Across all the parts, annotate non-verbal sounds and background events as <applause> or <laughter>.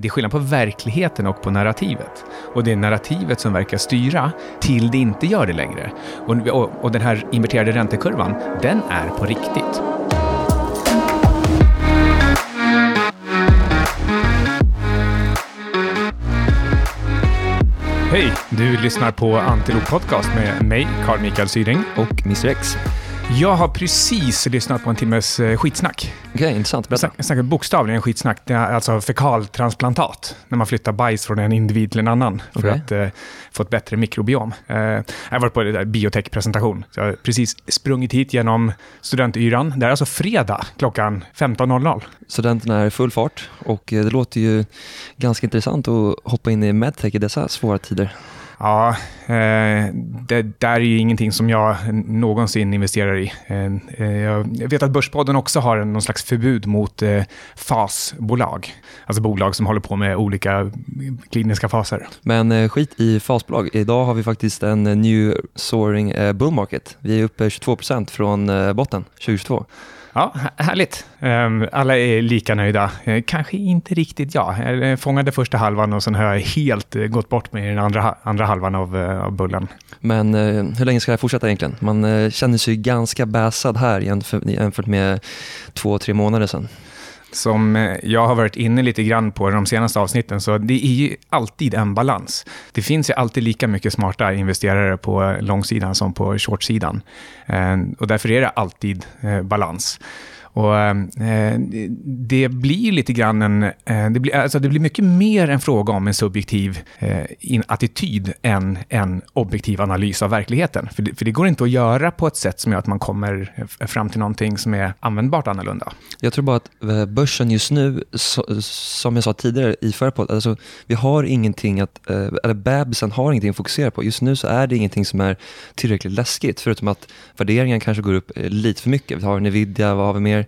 Det är skillnad på verkligheten och på narrativet. Och det är narrativet som verkar styra till det inte gör det längre. Och, och, och den här inverterade räntekurvan, den är på riktigt. Hej! Du lyssnar på Antilop Podcast med mig, Carl Mikael Syring. Och Mr X. Jag har precis lyssnat på en timmes eh, skitsnack. Okej, okay, intressant. Berätta. Jag snackar bokstavligen skitsnack. Det är alltså fekaltransplantat. När man flyttar bajs från en individ till en annan för okay. att eh, få ett bättre mikrobiom. Eh, jag har varit på där biotech-presentation. Jag har precis sprungit hit genom studentyran. Det är alltså fredag klockan 15.00. Studenterna är i full fart och eh, det låter ju ganska intressant att hoppa in i medtech i dessa svåra tider. Ja, eh, det där är ju ingenting som jag någonsin investerar i. Eh, eh, jag vet att Börspodden också har någon slags förbud mot fasbolag. Alltså bolag som håller på med olika kliniska faser. Men skit i fasbolag. Idag har vi faktiskt en new soaring bull market. Vi är uppe 22% från botten 2022. Ja, härligt. Ehm, alla är lika nöjda. Eh, kanske inte riktigt jag. Jag fångade första halvan och sen har jag helt eh, gått bort med den andra, andra halvan av, eh, av bullen. Men hur länge ska det här fortsätta egentligen? Man känner sig ganska bäsad här jämfört med två, tre månader sedan som eh, jag har varit inne lite grann på de senaste avsnitten, så det är ju alltid en balans. Det finns ju alltid lika mycket smarta investerare på långsidan som på shortsidan. Eh, och därför är det alltid eh, balans. Och, ehm, eh, det blir lite grann en... Eh, det, blir, alltså det blir mycket mer en fråga om en subjektiv eh, in, attityd än en objektiv analys av verkligheten. För det, för det, går inte att göra på ett sätt som gör att man kommer eh, fram till någonting som är användbart annorlunda. Jag tror bara att eh, börsen just nu, så, som jag sa tidigare i förra podden, alltså, vi har ingenting att... Eh, eller bebisen har ingenting att fokusera på. Just nu så är det ingenting som är tillräckligt läskigt, förutom att värderingen kanske går upp eh, lite för mycket. Vi har Nvidia, vad har vi mer?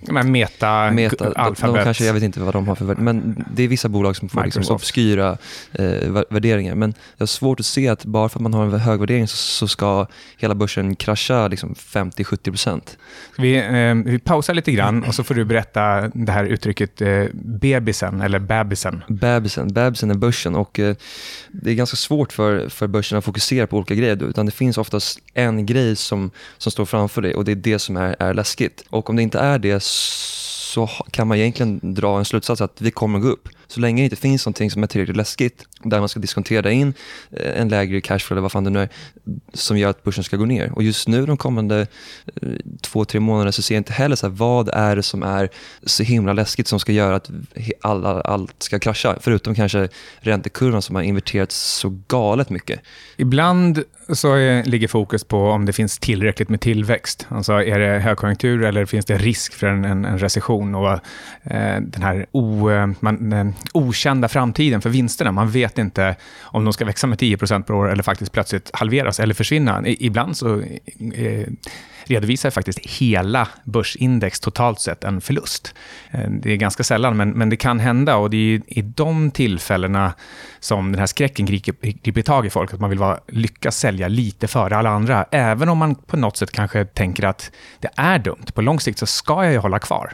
Men meta, meta alfabet. De kanske, jag vet inte vad de har för Men det är vissa bolag som får liksom obskyra eh, värderingar. Men jag har svårt att se att bara för att man har en hög värdering så, så ska hela börsen krascha liksom 50-70%. Vi, eh, vi pausar lite grann och så får du berätta det här uttrycket eh, bebisen eller bebisen. Bebisen, bebisen är börsen och eh, det är ganska svårt för, för börsen att fokusera på olika grejer. Utan det finns oftast en grej som, som står framför dig och det är det som är, är läskigt. Och om det inte är det så kan man egentligen dra en slutsats att vi kommer gå upp. Så länge det inte finns någonting som är tillräckligt läskigt, där man ska diskontera in eh, en lägre cashflow eller vad fan det nu är, som gör att börsen ska gå ner. Och just nu de kommande eh, två, tre månaderna så ser jag inte heller så här, vad är det som är så himla läskigt som ska göra att alla, allt ska krascha. Förutom kanske räntekurvan som har inverterats så galet mycket. Ibland så är, ligger fokus på om det finns tillräckligt med tillväxt. Alltså är det högkonjunktur eller finns det risk för en, en, en recession? Och eh, den här o, eh, man, okända framtiden för vinsterna. Man vet inte om de ska växa med 10% per år eller faktiskt plötsligt halveras eller försvinna. ibland så eh, redovisar faktiskt hela börsindex totalt sett en förlust. Eh, det är ganska sällan, men, men det kan hända och det är i de tillfällena som den här skräcken griper, tag i folk, att man vill vara, lyckas sälja lite före alla andra, även om man på något sätt kanske tänker att det är dumt. På lång sikt så ska jag ju hålla kvar.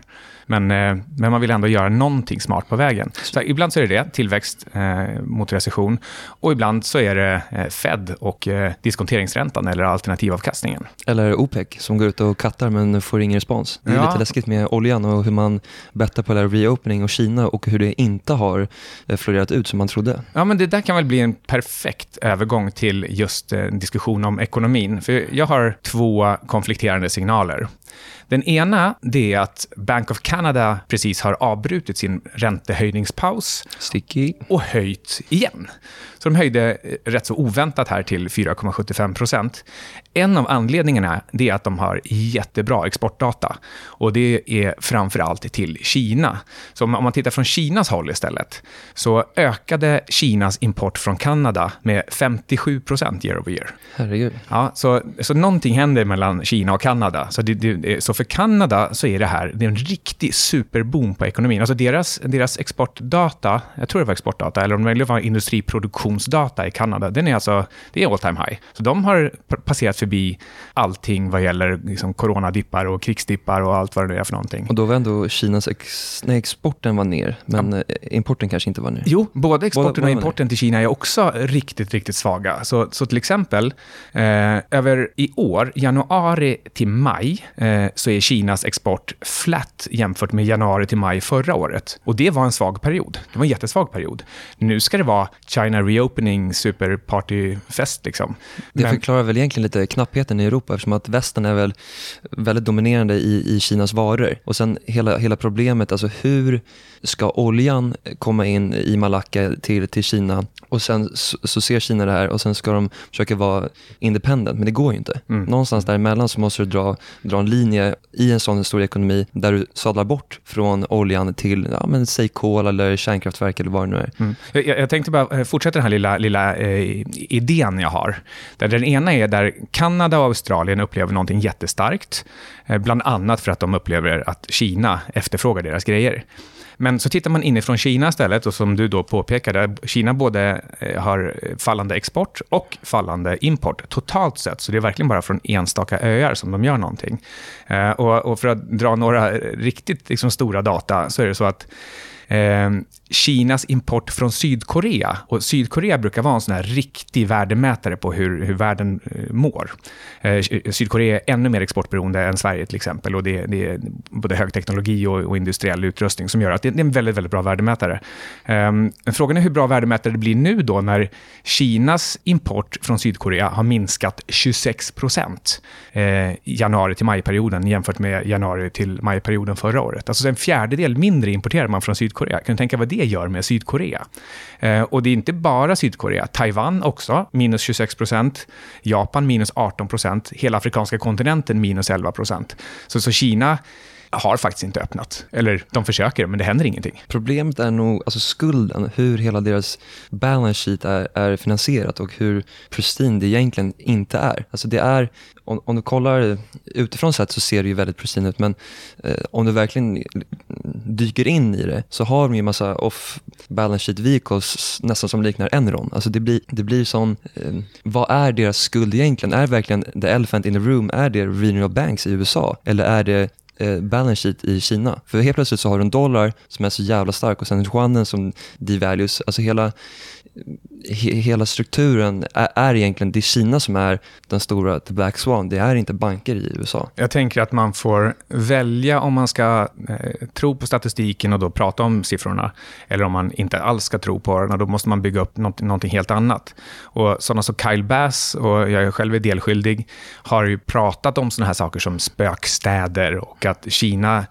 Men, eh, men man vill ändå göra någonting smart på vägen. Så ibland så är det det, tillväxt eh, mot recession. Och ibland så är det eh, Fed och eh, diskonteringsräntan eller alternativavkastningen. Eller OPEC som går ut och kattar men får ingen respons. Det är ja. lite läskigt med oljan och hur man bettar på reopening och Kina och hur det inte har eh, florerat ut som man trodde. Ja, men det där kan väl bli en perfekt övergång till just en eh, diskussion om ekonomin. För jag har två konflikterande signaler. Den ena det är att Bank of Canada precis har avbrutit sin räntehöjningspaus Sticky. och höjt igen. Så de höjde eh, rätt så oväntat här till 4,75 procent. En av anledningarna är att de har jättebra exportdata. Och det är framför allt till Kina. Så om man tittar från Kinas håll istället, så ökade Kinas import från Kanada med 57 procent year over year. Herregud. Ja, så, så någonting händer mellan Kina och Kanada. Så det, det. Så för Kanada så är det här det är en riktig superboom på ekonomin. Alltså deras, deras exportdata, jag tror det var exportdata, eller om det var industriproduktionsdata i Kanada, den är alltså, det är all time high. Så de har passerat förbi allting vad gäller liksom coronadippar och krigsdippar och allt vad det är för någonting. Och då var ändå Kinas ex, nej, exporten var ner, men ja. Eh, importen kanske inte var ner? Jo, både exporten både, och importen till Kina är också riktigt, riktigt svaga. Så, så till exempel, eh, över i år, januari till maj, eh, så är Kinas export flat jämfört med januari till maj förra året. Och det var en svag period. Det var en jättesvag period. Nu ska det vara China reopening superpartyfest liksom. Det Men... förklarar väl egentligen lite knappheten i Europa eftersom att västern är väl väldigt dominerande i, i Kinas varor. Och sen hela, hela problemet, alltså hur ska oljan komma in i Malacca till, till Kina och sen så, så, ser Kina det här och sen ska de försöka vara independent, men det går ju inte. Mm. Någonstans däremellan så måste du dra, dra en linje i en sån stor ekonomi där du sadlar bort från oljan till, ja, men, säg kol eller kärnkraftverk eller vad det nu är. Mm. Jag, jag, tänkte bara eh, fortsätta den här lilla, lilla eh, idén jag har. Där den ena är där Kanada och Australien upplever någonting jättestarkt, eh, bland annat för att de upplever att Kina efterfrågar deras grejer. Men så tittar man inifrån Kina istället, och som du då påpekade, Kina både eh, har fallande export och fallande import totalt sett, så det är verkligen bara från enstaka öar som de gör någonting. Eh, och, och för att dra några riktigt liksom stora data, så är det så att eh, Kinas import från Sydkorea. Och Sydkorea brukar vara en sån här riktig värdemätare på hur, hur världen eh, mår. Eh, Sydkorea är ännu mer exportberoende än Sverige till exempel. Och det, det är både högteknologi och, och, industriell utrustning som gör att det, det är en väldigt, väldigt bra värdemätare. Ehm, frågan är hur bra värdemätare det blir nu då när Kinas import från Sydkorea har minskat 26 procent eh, januari till majperioden jämfört med januari till majperioden förra året. Alltså en fjärdedel mindre importerar man från Sydkorea. Kan du tänka vad det gör med Sydkorea? Eh, och det är inte bara Sydkorea. Taiwan också, minus 26 procent. Japan minus 18 procent. Hela afrikanska kontinenten minus 11 procent. Så, så Kina har faktiskt inte öppnat. Eller de försöker, men det händer ingenting. Problemet är nog alltså skulden, hur hela deras balance sheet är, är finansierat och hur pristine det egentligen inte är. Alltså det är, om, om du kollar utifrån sett så ser det ju väldigt pristine ut, men eh, om du verkligen dyker in i det så har de ju massa off balance sheet vehicles nästan som liknar Enron. Alltså det blir, det blir sån, eh, vad är deras skuld egentligen? Är verkligen the elephant in the room, är det regional banks i USA? Eller är det eh, balance sheet i Kina. För helt plötsligt så har du en dollar som är så jävla stark och sen yuanen som devalues. Alltså hela, he, hela strukturen är, är egentligen, det är Kina som är den stora the black swan. Det är inte banker i USA. Jag tänker att man får välja om man ska eh, tro på statistiken och då prata om siffrorna. Eller om man inte alls ska tro på den och då måste man bygga upp något, någonting helt annat. Och sådana som Kyle Bass, och jag själv är delskyldig, har ju pratat om sådana här saker som spökstäder och att Kina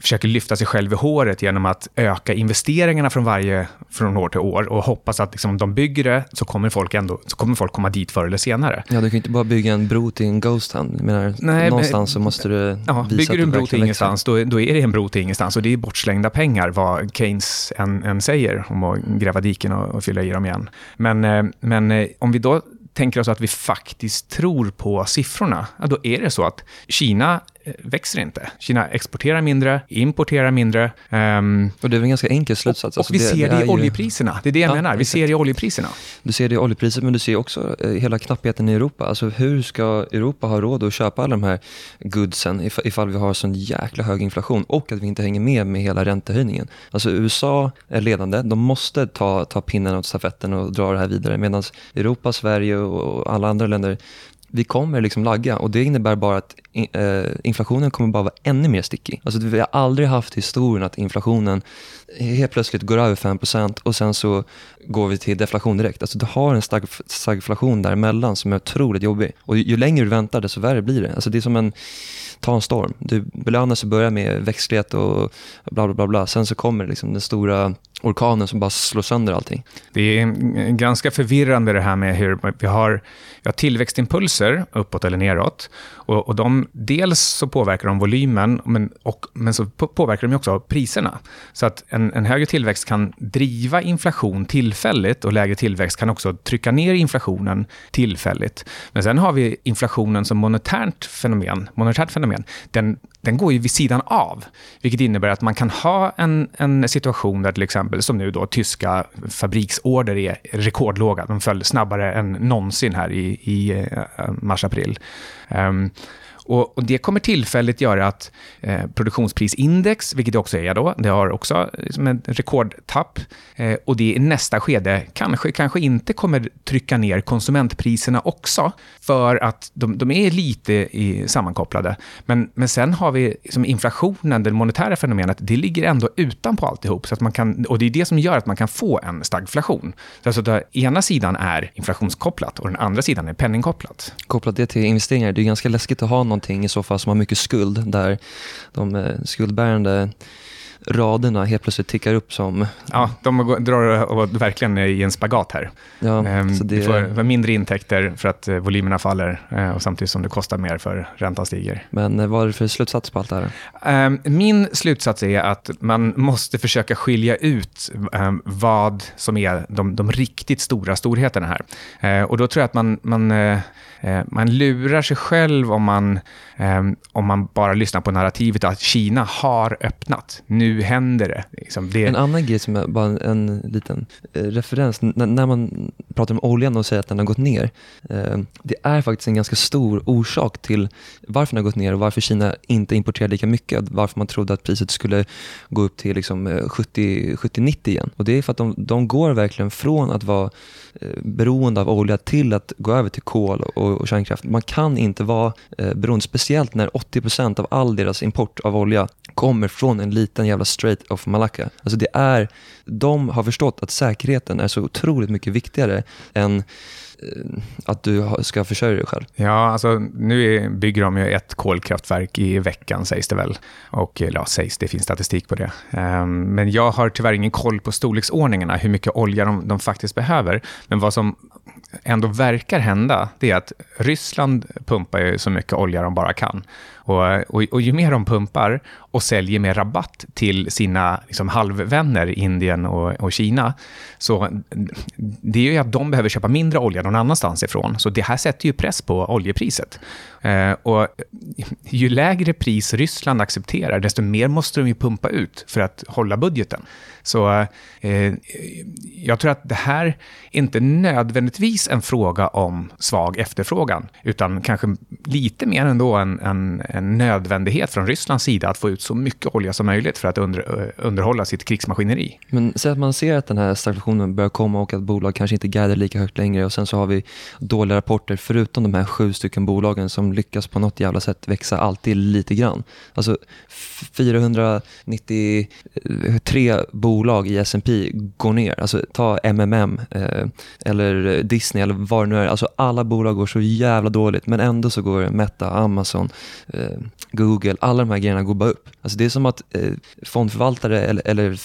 försöker lyfta sig själv i håret genom att öka investeringarna från varje från år till år och hoppas att liksom, om de bygger det så kommer, folk ändå, så kommer folk komma dit förr eller senare. Ja, du kan inte bara bygga en bro till en ghost town. Menar, Nej, någonstans men, så måste du ja, visa Bygger du en bro till ingenstans, då, då, är det en bro till ingenstans och det är bortslängda pengar, vad Keynes än, än säger om att gräva diken och, och fylla i dem igen. Men, eh, men eh, om vi då tänker oss att vi faktiskt tror på siffrorna, ja, då är det så att Kina växer inte. Kina exporterar mindre, importerar mindre. Um, och det är väl en ganska enkel slutsats. Och, och alltså vi det, ser det, det i oljepriserna. Det är det jag ja, menar. Vi exakt. ser det i oljepriserna. Du ser det i oljepriset, men du ser också eh, hela knappheten i Europa. Alltså hur ska Europa ha råd att köpa alla de här goodsen if, ifall vi har sån jäkla hög inflation och att vi inte hänger med med hela räntehöjningen. Alltså USA är ledande. De måste ta, ta pinnen åt stafetten och dra det här vidare medan Europa, Sverige och alla andra länder vi kommer liksom lagga och det innebär bara att eh, inflationen kommer bara vara ännu mer stickig. Alltså vi har aldrig haft historien att inflationen helt plötsligt går över 5% och sen så går vi till deflation direkt. Alltså du har en stag stagflation däremellan som är otroligt jobbig. Och ju, ju längre du väntar desto värre blir det. Alltså det är som en ta en storm. Du belönas och börjar med växtlighet och bla bla bla. bla. Sen så kommer liksom den stora orkanen som bara slår sönder allting. Det är ganska förvirrande det här med hur vi har, vi har tillväxtimpulser uppåt eller neråt. Och, och de dels så påverkar de volymen, men, och, men så påverkar de också priserna. Så att en, en högre tillväxt kan driva inflation tillfälligt och lägre tillväxt kan också trycka ner inflationen tillfälligt. Men sen har vi inflationen som monetärt fenomen. Monetärt fenomen. Den, den går ju vid sidan av, vilket innebär att man kan ha en, en situation där till exempel, som nu då, tyska fabriksorder är rekordlåga. De föll snabbare än någonsin här i, i eh, mars-april. Um, ehm, och, och, det kommer tillfälligt göra att eh, produktionsprisindex, vilket det också är då, det har också eh, liksom ett rekordtapp. Eh, och det i nästa skede kanske, kanske inte kommer trycka ner konsumentpriserna också, för att de, de är lite i, sammankopplade. Men, men sen har vi liksom inflationen, det monetära fenomenet, det ligger ändå utanpå alltihop. Så att man kan, och det är det som gör att man kan få en stagflation. Så alltså den ena sidan är inflationskopplat och den andra sidan är penningkopplat. Kopplat det till investeringar, det är ganska läskigt att ha någon någonting i så fall som har mycket skuld där de eh, skuldbärande raderna helt plötsligt tickar upp som... Ja, de drar verkligen i en spagat här. Ja, ehm, det... Du får mindre intäkter för att eh, volymerna faller eh, och samtidigt som det kostar mer för räntan stiger. Men vad är det för slutsats på allt det här? Ehm, min slutsats är att man måste försöka skilja ut ehm, vad som är de, de riktigt stora storheterna här. Och då tror jag att man, man Eh, man lurar sig själv om man, Ehm, om man bara lyssnar på narrativet att Kina har öppnat. Nu händer det. Liksom det... En annan grej som är bara en, en liten eh, referens, N när man pratar om oljan och säger att den har gått ner. Eh, det är faktiskt en ganska stor orsak till varför den har gått ner och varför Kina inte importerar lika mycket. Varför man trodde att priset skulle gå upp till liksom eh, 70-90 igen. Och Det är för att de, de går verkligen från att vara eh, beroende av olja till att gå över till kol och och, kärnkraft. Man kan inte vara eh, beroende, speciellt när 80% av all deras import av olja kommer från en liten jävla Strait of Malacca. Alltså det är, de har förstått att säkerheten är så otroligt mycket viktigare än eh, att du ska försörja dig själv? Ja, alltså nu bygger de ju ett kolkraftverk i veckan sägs det väl. Och eh, ja, sägs, det finns statistik på det. Ehm, men jag har tyvärr ingen koll på storleksordningarna, hur mycket olja de, de faktiskt behöver. Men vad som ändå verkar hända, det är att Ryssland pumpar ju så mycket olja de bara kan. Och, och, och, ju mer de pumpar och säljer med rabatt till sina liksom, halvvänner Indien och, och, Kina, så det är ju att de behöver köpa mindre olja någon annanstans ifrån. Så det här sätter ju press på oljepriset. Eh, och ju lägre pris Ryssland accepterar, desto mer måste de ju pumpa ut för att hålla budgeten. Så eh, jag tror att det här är inte nödvändigtvis en fråga om svag efterfrågan, utan kanske lite mer ändå en, en, en nödvändighet från Rysslands sida att få ut så mycket olja som möjligt för att under, underhålla sitt krigsmaskineri. Men säg att man ser att den här stagflationen börjar komma och att bolag kanske inte guidar lika högt längre och sen så har vi dåliga rapporter förutom de här sju stycken bolagen som lyckas på något jävla sätt växa alltid lite grann. Alltså 493 bolag i S&P går ner. Alltså ta MMM eh, eller Disney eller vad det nu är. Alltså alla bolag går så jävla dåligt men ändå så går Meta, Amazon, eh, Google, alla de här grejerna går bara upp. Alltså det är som att eh, fondförvaltare eller, eller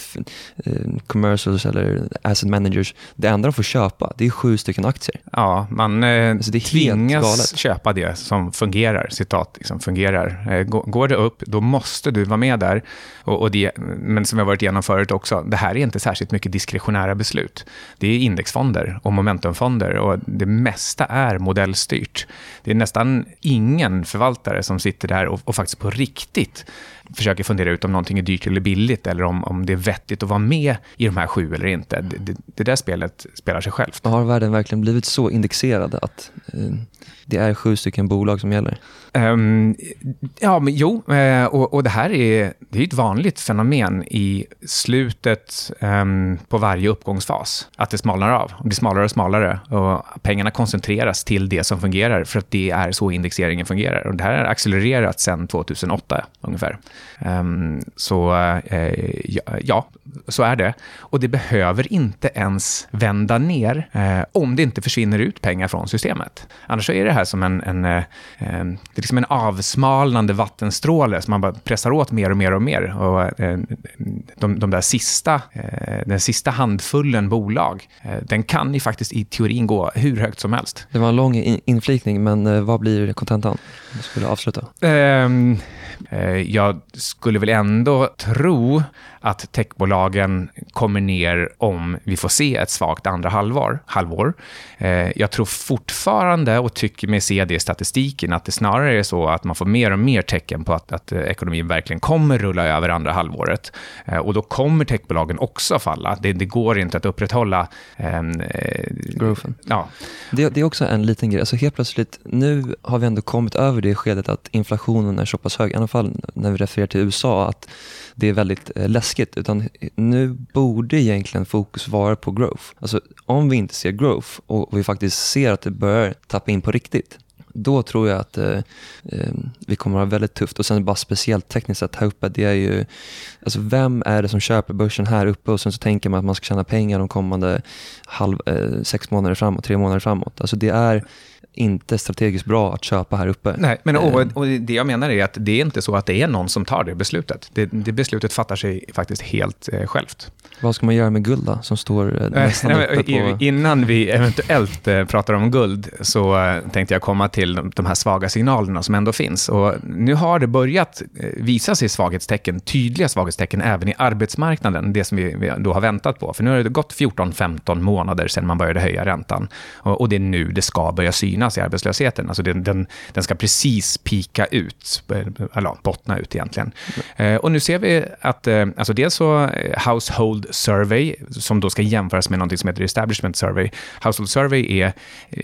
eh, commercials eller asset managers, det enda de får köpa det är sju stycken aktier. Ja, man eh, alltså det tvingas köpa det som fungerar, citat, liksom fungerar. Eh, går det upp, då måste du vara med där. Och, och det, men som jag varit igenom förut också, det här är inte särskilt mycket diskretionära beslut. Det är indexfonder och momentumfonder och det mesta är modellstyrt. Det är nästan ingen förvaltare som sitter där och, och faktiskt på riktigt försöker fundera ut om någonting är dyrt eller billigt eller om, om det är vettigt att vara med i de här sju eller inte. Det, det, det där spelet spelar sig självt. Har världen verkligen blivit så indexerad att eh, det är sju stycken bolag som gäller? Um, ja, men jo, eh, och, och, det här är, det är ett vanligt fenomen i slutet um, på varje uppgångsfas. Att det smalnar av, det blir smalare och smalare och pengarna koncentreras till det som fungerar för att det är så indexeringen fungerar. Och det här har accelererat sedan 2008 ungefär. Um, så uh, ja, så är det. Och det behöver inte ens vända ner uh, om det inte försvinner ut pengar från systemet. Annars är det här som en, en, uh, det är liksom en avsmalnande vattenstråle som man bara pressar åt mer och mer och mer. Och, eh, de, de där sista, eh, den sista handfullen bolag, eh, den kan ju faktiskt i teorin gå hur högt som helst. Det var en lång inflikning, men vad blir kontentan? Du skulle avsluta. ehm, eh, Eh, jag skulle väl ändå tro att techbolagen kommer ner om vi får se ett svagt andra halvår. halvår. Eh, jag tror fortfarande, och tycker mig se det i statistiken, att det snarare är så att man får mer och mer tecken på att, att ekonomin verkligen kommer rulla över andra halvåret. Eh, och då kommer techbolagen också falla. Det, det går inte att upprätthålla... Ehm, eh, Growthen. Ja. Det, det, är också en liten grej. Alltså helt plötsligt, nu har vi ändå kommit över det skedet att inflationen är så pass hög, i alla fall när vi refererar till USA, att det är väldigt eh, läskigt. Utan nu borde egentligen fokus vara på growth. Alltså om vi inte ser growth och vi faktiskt ser att det börjar tappa in på riktigt, då tror jag att eh, eh, vi kommer att ha väldigt tufft. Och sen bara speciellt tekniskt sett här uppe, det är ju, alltså vem är det som köper börsen här uppe och sen så tänker man att man ska tjäna pengar de kommande halv, eh, sex månader framåt, tre månader framåt. Alltså det är inte strategiskt bra att köpa här uppe. Nej, men och, eh. och det jag menar är att det är inte så att det är någon som tar det beslutet. Det, det beslutet fattar sig faktiskt helt eh, självt. Vad ska man göra med guld då, som står eh, nästan Nej, uppe på... Innan vi eventuellt eh, pratar om guld så eh, tänkte jag komma till de, här svaga signalerna som ändå finns. Och nu har det börjat eh, visa sig svaghetstecken, tydliga svaghetstecken även i arbetsmarknaden, det som vi, då har väntat på. För nu har det gått 14-15 månader sedan man började höja räntan. Och, och det är nu det ska börja synas synas i arbetslösheten. Alltså den, den, den ska precis pika ut, eh, eller bottna ut egentligen. Mm. och nu ser vi att, eh, alltså dels så eh, Household Survey, som då ska jämföras med något som heter Establishment Survey. Household Survey är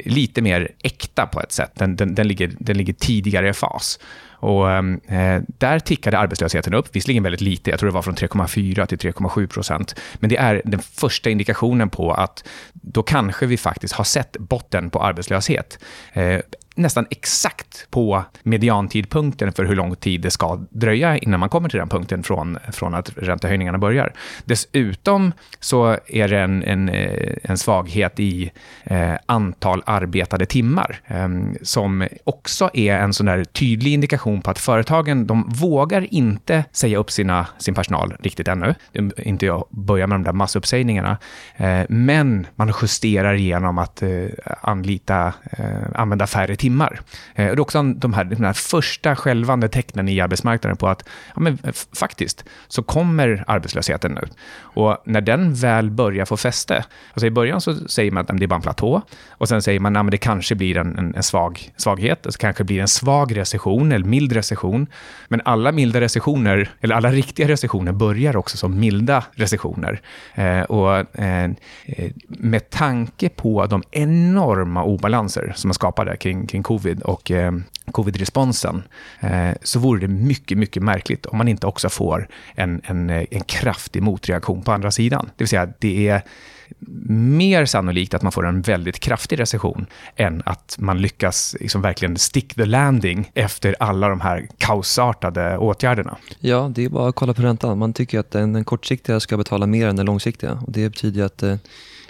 lite mer äkta på ett sätt. Den, den, den, ligger, den ligger tidigare i fas. Och, ehm, eh, där tickade arbetslösheten upp, visserligen väldigt lite, jag tror det var från 3,4 till 3,7 procent. Men det är den första indikationen på att då kanske vi faktiskt har sett botten på arbetslöshet. Eh, nästan exakt på mediantidpunkten för hur lång tid det ska dröja innan man kommer till den punkten från, från att räntehöjningarna börjar. Dessutom så är det en, en, eh, en svaghet i eh, antal arbetade timmar eh, som också är en sån där tydlig indikation på att företagen de vågar inte säga upp sina, sin personal riktigt ännu. Inte börja med de där massuppsägningarna. Eh, men man justerar genom att eh, anlita, eh, använda färre timmar timmar. Eh, det är också de här, de här första skälvande tecknen i arbetsmarknaden på att ja, men, faktiskt så kommer arbetslösheten nu. Och när den väl börjar få fäste, alltså i början så säger man att det är bara en platå och sen säger man att det kanske blir en, en, en svag, svaghet, det kanske blir en svag recession eller mild recession. Men alla milda recessioner, eller alla riktiga recessioner börjar också som milda recessioner. Eh, och eh, eh med tanke på de enorma obalanser som är skapade kring, kring covid och eh, covid-responsen, eh, så vore det mycket, mycket märkligt om man inte också får en, en, eh, en kraftig motreaktion på andra sidan. Det vill säga, det är mer sannolikt att man får en väldigt kraftig recession än att man lyckas liksom verkligen stick the landing efter alla de här kaosartade åtgärderna. Ja, det är bara att kolla på räntan. Man tycker att den, den kortsiktiga ska betala mer än den långsiktiga. Och det betyder att eh,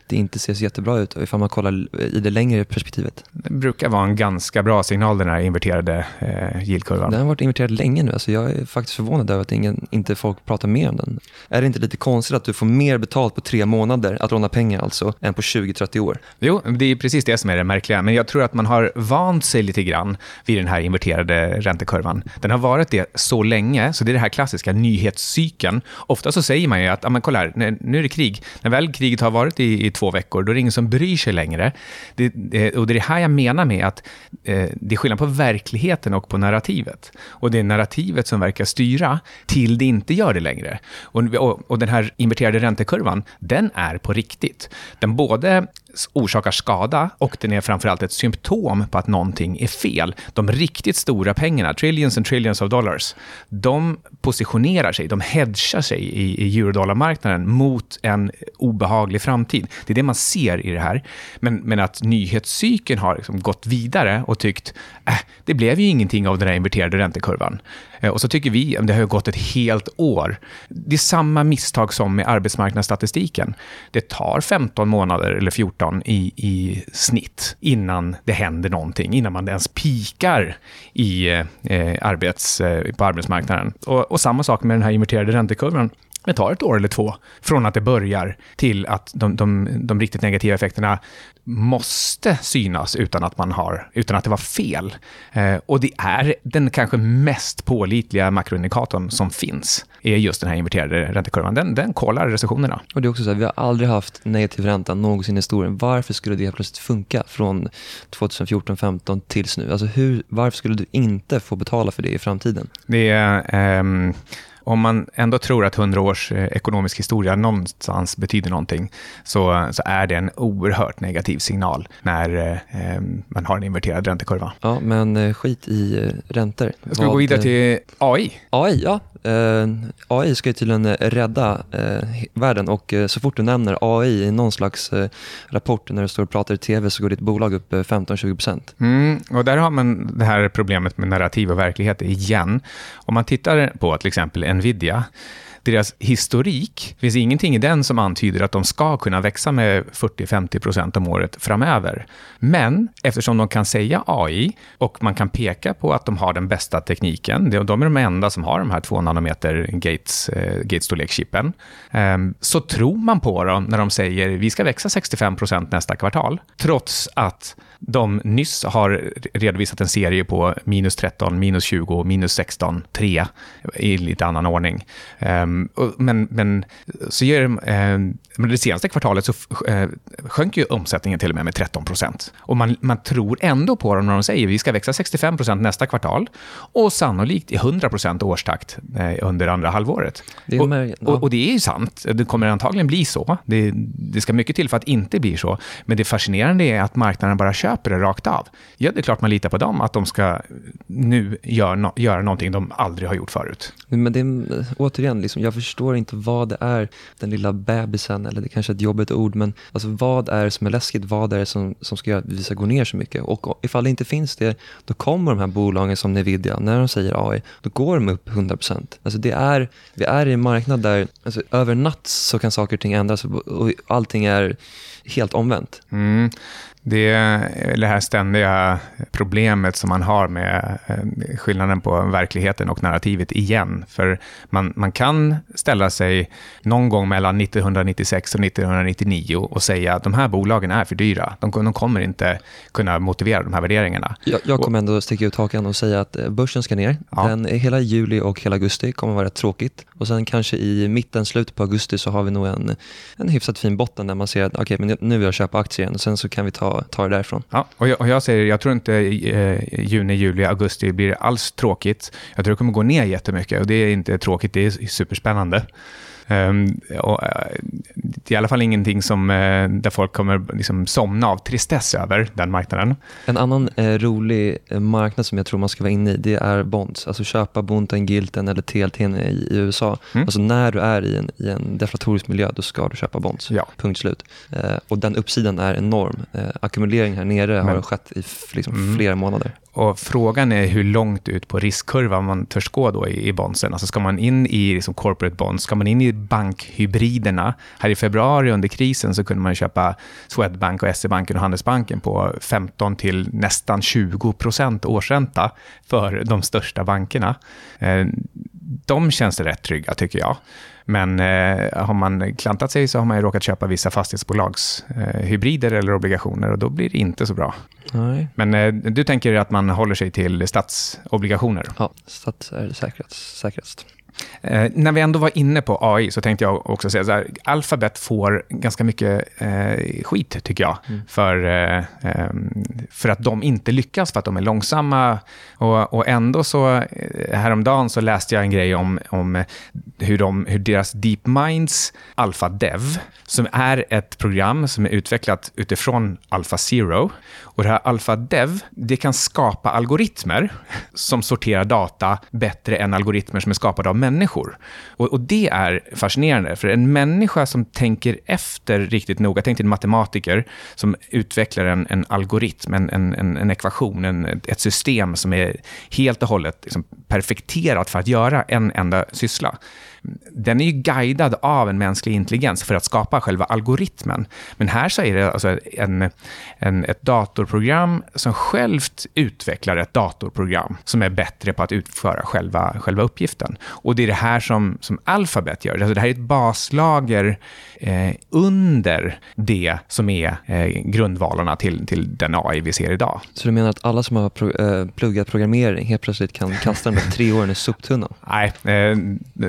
det inte ser så jättebra ut ifall man kollar i det längre perspektivet. Det brukar vara en ganska bra signal den här inverterade eh, yieldkurvan. Den har varit inverterad länge nu. Alltså jag är faktiskt förvånad över att ingen, inte folk pratar mer om den. Är det inte lite konstigt att du får mer betalt på tre månader, att låna pengar alltså, än på 20-30 år? Jo, det är precis det som är det märkliga. Men jag tror att man har vant sig lite grann vid den här inverterade räntekurvan. Den har varit det så länge, så det är det här klassiska nyhetscykeln. Ofta så säger man ju att, men kolla här, nu är det krig. När väl kriget har varit i, i två veckor, då är det ingen som bryr sig längre. Det, det, och det är det här jag menar med att eh, det är skillnad på verkligheten och på narrativet. Och det är narrativet som verkar styra till det inte gör det längre. Och, och, och den här inverterade räntekurvan, den är på riktigt. Den både orsakar skada och den är framförallt ett symptom på att någonting är fel. De riktigt stora pengarna, trillions and trillions of dollars, de positionerar sig, de hedgar sig i, i eurodollarmarknaden mot en obehaglig framtid. Det är det man ser i det här. Men, men att nyhetscykeln har liksom gått vidare och tyckt, äh, det blev ju ingenting av den här inverterade räntekurvan. Eh, och så tycker vi, att det har gått ett helt år. Det är samma misstag som med arbetsmarknadsstatistiken. Det tar 15 månader eller 14 i, i snitt innan det händer någonting, innan man ens pikar i, eh, arbets, eh, på arbetsmarknaden. Och, och samma sak med den här inverterade räntekurvan det tar ett år eller två från att det börjar till att de, de, de riktigt negativa effekterna måste synas utan att, man har, utan att det var fel. Eh, och det är den kanske mest pålitliga makroindikatorn som finns, är just den här inverterade räntekurvan. Den, den kollar recessionerna. Och det är också så här, vi har aldrig haft negativ ränta någonsin i historien. Varför skulle det plötsligt funka från 2014-15 tills nu? Alltså hur, varför skulle du inte få betala för det i framtiden? Det är... Um om man ändå tror att 100 års eh, ekonomisk historia någonstans betyder någonting, så, så är det en oerhört negativ signal när eh, man har en inverterad räntekurva. Ja, men eh, skit i eh, räntor. Ska vi gå vidare till AI? AI, ja. Eh, AI ska ju tydligen rädda eh, världen och eh, så fort du nämner AI i någon slags rapport när du står och pratar i tv så går ditt bolag upp 15-20%. Mm, och där har man det här problemet med narrativ och verklighet igen. Om man tittar på till exempel Nvidia deras historik, det finns ingenting i den som antyder att de ska kunna växa med 40-50 om året framöver. Men eftersom de kan säga AI och man kan peka på att de har den bästa tekniken, de är de enda som har de här 2 nanometer gates, eh, gatestorlekschippen, eh, så tror man på dem när de säger vi ska växa 65% nästa kvartal, trots att de nyss har redovisat en serie på minus 13, minus 20, minus 16, 3 i lite annan ordning. Um, men, men så gör, um, det senaste kvartalet så uh, sjönk ju omsättningen till och med med 13 procent. Och man, man tror ändå på dem när de säger att vi ska växa 65 procent nästa kvartal och sannolikt i 100 procent årstakt uh, under andra halvåret. Det och, ja. och, och, det är ju sant. Det kommer antagligen bli så. Det, det ska mycket till för att inte bli så. Men det fascinerande är att marknaden bara kör köper det rakt av. Ja, det är klart man litar på dem, att de ska nu göra, no göra någonting de aldrig har gjort förut. Men det är, återigen, liksom, jag förstår inte vad det är, den lilla bebisen, eller det kanske är ett jobbigt ord, men alltså, vad är det som är läskigt? Vad är det som, som ska göra att vi ska gå ner så mycket? Och ifall det inte finns det, då kommer de här bolagen som Nvidia, när de säger AI, då går de upp 100%. Alltså det är, vi är i en marknad där alltså, över natt så kan saker och ting ändras och allting är helt omvänt. Mm. Det är det här ständiga problemet som man har med eh, skillnaden på verkligheten och narrativet igen. För man, man kan ställa sig någon gång mellan 1996 och 1999 och säga att de här bolagen är för dyra. De, de kommer inte kunna motivera de här värderingarna. Jag, jag kommer ändå sticka ut hakan och säga att eh, börsen ska ner. Ja. Den, hela juli och hela augusti kommer vara rätt tråkigt. Och sen kanske i mitten, slutet på augusti så har vi nog en, en hyfsat fin botten där man ser att okay, men nu vill jag köpa aktier igen och sen så kan vi ta, ta det därifrån. Ja, och jag, och jag säger, jag tror inte eh, juni, juli, augusti blir alls tråkigt. Jag tror det kommer gå ner jättemycket och det är inte tråkigt, det är superspännande. Um, och, uh, det är i alla fall ingenting som, uh, där folk kommer liksom somna av tristess över, den marknaden. En annan uh, rolig marknad som jag tror man ska vara inne i, det är bonds. Alltså köpa Bunten, Gilten eller TLT i, i USA. Mm. Alltså när du är i en, i en deflatorisk miljö, då ska du köpa bonds. Ja. Punkt slut. och den uppsidan är enorm. ackumulering här nere Men, har skett i liksom, mm. flera månader. Och frågan är hur långt ut på riskkurvan man törs gå då i, i bondsen. Alltså ska man in i liksom corporate bonds, ska man in i bankhybriderna? Här i februari under krisen så kunde man köpa Swedbank och SE-banken och Handelsbanken på 15 till nästan 20 procent årsränta för de största bankerna. Eh, de känns rätt trygga tycker jag. Men eh, har man klantat sig så har man ju råkat köpa vissa fastighetsbolags eh, hybrider eller obligationer och då blir det inte så bra. Nej. Men eh, du tänker att man håller sig till statsobligationer? Ja, stats är säkrast. säkrast. Eh, när vi ändå var inne på AI så tänkte jag också säga så här, Alphabet får ganska mycket eh, skit, tycker jag, mm. för, eh, ehm, för att de inte lyckas, för att de är långsamma. Och, och ändå så, eh, häromdagen så läste jag en grej om, om hur, de, hur deras DeepMinds AlphaDev, som är ett program som är utvecklat utifrån AlphaZero. Och det här AlphaDev, det kan skapa algoritmer som sorterar data bättre än algoritmer som är skapade av människor. Och, och, det är fascinerande, för en människa som tänker efter riktigt noga, tänk till en matematiker som utvecklar en, en algoritm, en, en, en ekvation, en, ett system som är helt och hållet liksom perfekterat för att göra en enda syssla den är ju guidad av en mänsklig intelligens för att skapa själva algoritmen. Men här så är det alltså en, en, ett datorprogram som självt utvecklar ett datorprogram som är bättre på att utföra själva, själva uppgiften. Och det är det här som, som Alphabet gör. Alltså det här är ett baslager eh, under det som är eh, grundvalarna till, till den AI vi ser idag. Så du menar att alla som har pro, eh, pluggat programmering helt plötsligt kan kasta de där <laughs> tre åren i soptunnan? Nej, eh,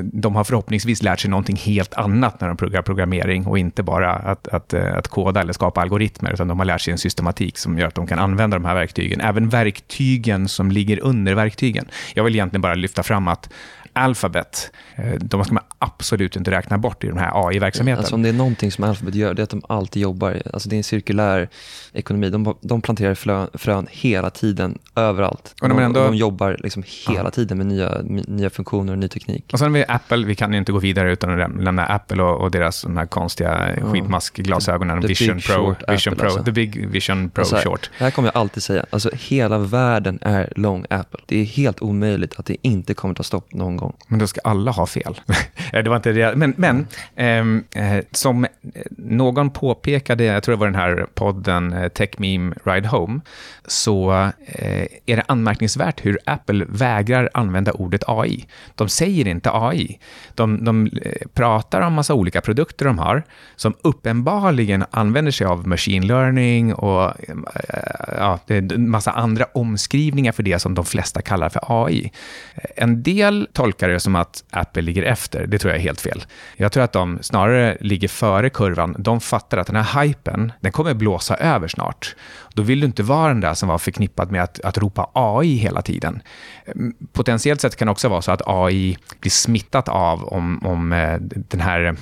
de har har förhoppningsvis lärt sig någonting helt annat när de pluggar programmering och inte bara att, att, eh, att koda eller skapa algoritmer, utan de har lärt sig en systematik som gör att de kan använda de här verktygen. Även verktygen som ligger under verktygen. Jag vill egentligen bara lyfta fram att Alphabet, eh, de ska man absolut inte räkna bort i den här AI-verksamheten. Alltså om det är någonting som Alphabet gör, det är att de alltid jobbar, alltså det är en cirkulär ekonomi. De, de planterar frön, frön hela tiden, överallt. Och de, ändå, de jobbar liksom hela ja. tiden med nya, nya funktioner och ny teknik. Och sen har vi Apple, vi kan ju inte gå vidare utan att lämna Apple och, och deras de här konstiga ja. skitmaskglasögonen, Vision Pro, Vision Pro, alltså. The Big Vision Pro alltså här, Short. Det här kommer jag alltid säga, alltså hela världen är lång Apple. Det är helt omöjligt att det inte kommer ta stopp någon gång. Men då ska alla ha fel. <laughs> Eh, det var inte det. Men, men mm. eh, som eh, någon påpekade, jag tror det var den här podden eh, Tech Meme Ride Home, så eh, är det anmärkningsvärt hur Apple vägrar använda ordet AI. De säger inte AI. De, de pratar om massa olika produkter de har, som uppenbarligen använder sig av machine learning och eh, ja, massa andra omskrivningar för det som de flesta kallar för AI. En del tolkar det som att Apple ligger efter. Det tror jag är helt fel. Jag tror att de snarare ligger före kurvan. De fattar att den här hypen, den kommer blåsa över snart. Då vill du inte vara den där som var förknippad med att, att ropa AI hela tiden. Mm, potentiellt sett kan det också vara så att AI blir smittat av om, om eh, den här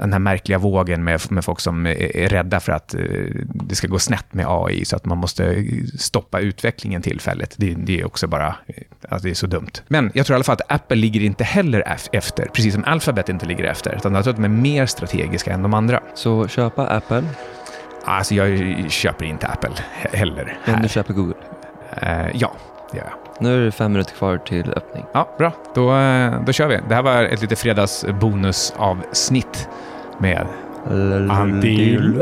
den här märkliga vågen med, med folk som är, är rädda för att eh, det ska gå snett med AI, så att man måste stoppa utvecklingen tillfälligt. Det, det är också bara alltså det är så dumt. Men jag tror i alla fall att Apple ligger inte heller efter, precis som Alphabet inte ligger efter, utan jag tror att de är mer strategiska än de andra. Så köpa Apple? Alltså jag köper inte Apple heller. Men du köper Google? Uh, ja, det gör jag. Nu är det fem minuter kvar till öppning. Ja, bra. Då, eh, då kör vi. Det här var ett lite fredagsbonusavsnitt med Antil.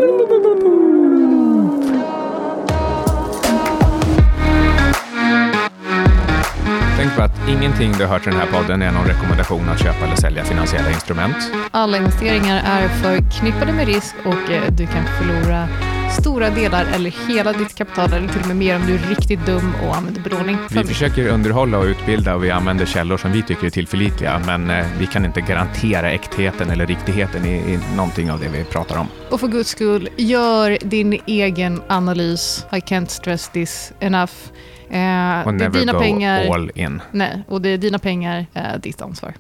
Tänk på att ingenting du har hört i den här podden är någon rekommendation att köpa eller sälja finansiella instrument. Alla investeringar är förknippade med risk och eh, du kan förlora stora delar eller hela ditt kapital eller till och med mer om du är riktigt dum och använder belåning. Vi försöker underhålla och utbilda och vi använder källor som vi tycker är tillförlitliga, men eh, vi kan inte garantera äktheten eller riktigheten i, i någonting av det vi pratar om. Och för guds skull, gör din egen analys. I can't stress this enough. Eh, och never dina go pengar, all in. Nej, och det är dina pengar, eh, ditt ansvar.